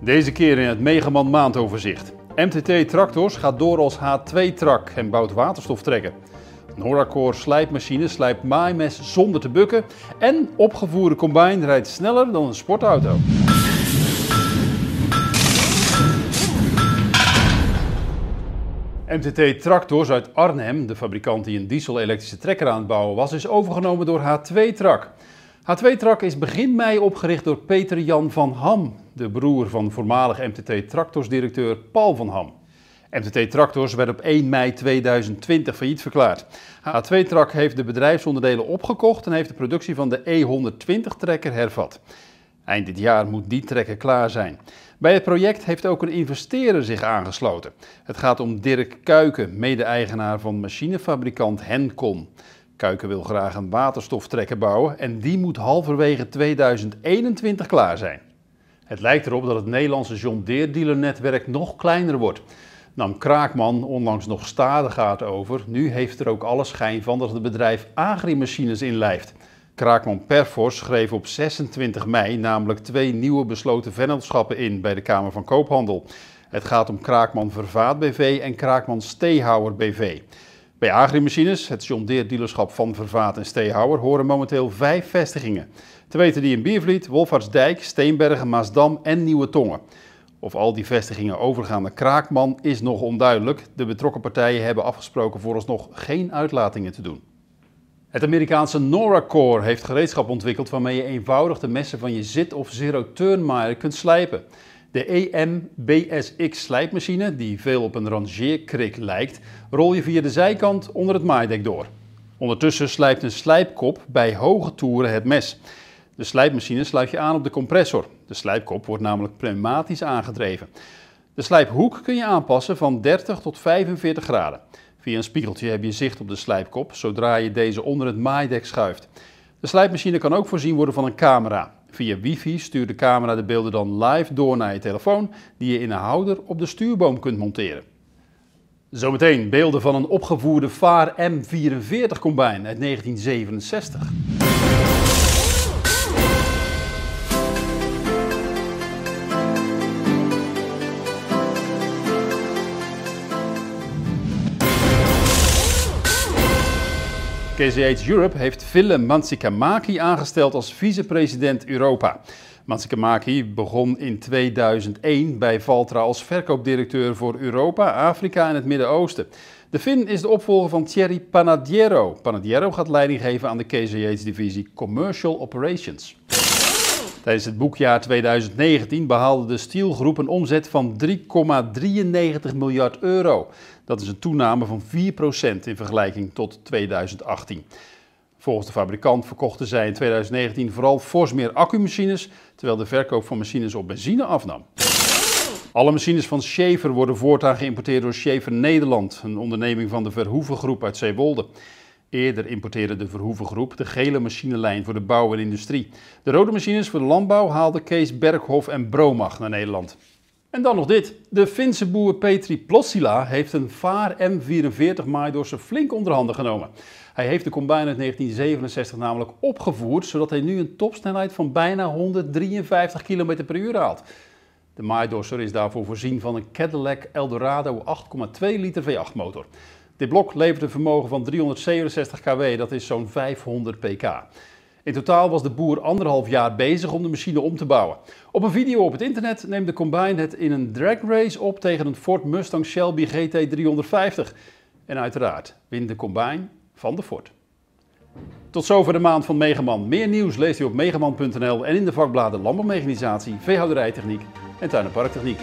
Deze keer in het Megaman maandoverzicht. MTT Tractors gaat door als H2-trak en bouwt waterstoftrekken. Noracore slijpmachine slijpt maaimes zonder te bukken. En opgevoerde combine rijdt sneller dan een sportauto. MTT Tractors uit Arnhem, de fabrikant die een diesel-elektrische trekker aan het bouwen was, is overgenomen door H2-trak. H2-trak is begin mei opgericht door Peter Jan van Ham, de broer van voormalig MTT Tractors-directeur Paul van Ham. MTT Tractors werd op 1 mei 2020 failliet verklaard. H2-trak heeft de bedrijfsonderdelen opgekocht en heeft de productie van de E120-trekker hervat. Eind dit jaar moet die trekker klaar zijn. Bij het project heeft ook een investeerder zich aangesloten. Het gaat om Dirk Kuiken, mede-eigenaar van machinefabrikant Hencon. Kuiken wil graag een waterstoftrekker bouwen en die moet halverwege 2021 klaar zijn. Het lijkt erop dat het Nederlandse John Deere dealernetwerk nog kleiner wordt. Nam Kraakman onlangs nog gaat over, nu heeft er ook alle schijn van dat het bedrijf agrimachines inlijft. Kraakman Perfors schreef op 26 mei namelijk twee nieuwe besloten vennootschappen in bij de Kamer van Koophandel. Het gaat om Kraakman Vervaat BV en Kraakman Steehouwer BV. Bij Agrimachines, het John Deere dealerschap van Vervaat en Steehouwer, horen momenteel vijf vestigingen. Te weten die in Biervliet, Wolfhardsdijk, Steenbergen, Maasdam en Nieuwe Tongen. Of al die vestigingen overgaan naar Kraakman is nog onduidelijk. De betrokken partijen hebben afgesproken vooralsnog geen uitlatingen te doen. Het Amerikaanse Noracore heeft gereedschap ontwikkeld waarmee je eenvoudig de messen van je zit- of zero-turn kunt slijpen. De EM-BSX slijpmachine, die veel op een rangeerkrik lijkt, rol je via de zijkant onder het maaidek door. Ondertussen slijpt een slijpkop bij hoge toeren het mes. De slijpmachine sluit je aan op de compressor. De slijpkop wordt namelijk pneumatisch aangedreven. De slijphoek kun je aanpassen van 30 tot 45 graden. Via een spiegeltje heb je zicht op de slijpkop zodra je deze onder het maaidek schuift. De slijpmachine kan ook voorzien worden van een camera. Via wifi stuurt de camera de beelden dan live door naar je telefoon, die je in een houder op de stuurboom kunt monteren. Zometeen beelden van een opgevoerde Vaar M44 combine uit 1967. KCH Europe heeft Ville Mansikamaki aangesteld als vicepresident Europa. Mansikamaki begon in 2001 bij Valtra als verkoopdirecteur voor Europa, Afrika en het Midden-Oosten. De Fin is de opvolger van Thierry Panadiero. Panadiero gaat leiding geven aan de KCH-divisie Commercial Operations. Tijdens het boekjaar 2019 behaalde de Stielgroep een omzet van 3,93 miljard euro. Dat is een toename van 4% in vergelijking tot 2018. Volgens de fabrikant verkochten zij in 2019 vooral fors meer accumachines, terwijl de verkoop van machines op benzine afnam. Alle machines van Schaefer worden voortaan geïmporteerd door Schaefer Nederland, een onderneming van de Verhoeven Groep uit Zeewolde. Eerder importeerde de Verhoeven Groep de gele machinelijn voor de bouw en industrie. De rode machines voor de landbouw haalde Kees Berghof en Bromach naar Nederland. En dan nog dit. De Finse boer Petri Plossila heeft een Vaar M44 maaidorser flink onder handen genomen. Hij heeft de combine uit 1967 namelijk opgevoerd, zodat hij nu een topsnelheid van bijna 153 km per uur haalt. De maaidorser is daarvoor voorzien van een Cadillac Eldorado 8,2 liter V8 motor. Dit blok levert een vermogen van 367 kW, dat is zo'n 500 pk. In totaal was de boer anderhalf jaar bezig om de machine om te bouwen. Op een video op het internet neemt de Combine het in een drag race op tegen een Ford Mustang Shelby GT350. En uiteraard wint de Combine van de Ford. Tot zover de maand van Megaman. Meer nieuws leest u op megaman.nl en in de vakbladen Landbouwmechanisatie, Veehouderijtechniek en Tuin- en Parktechniek.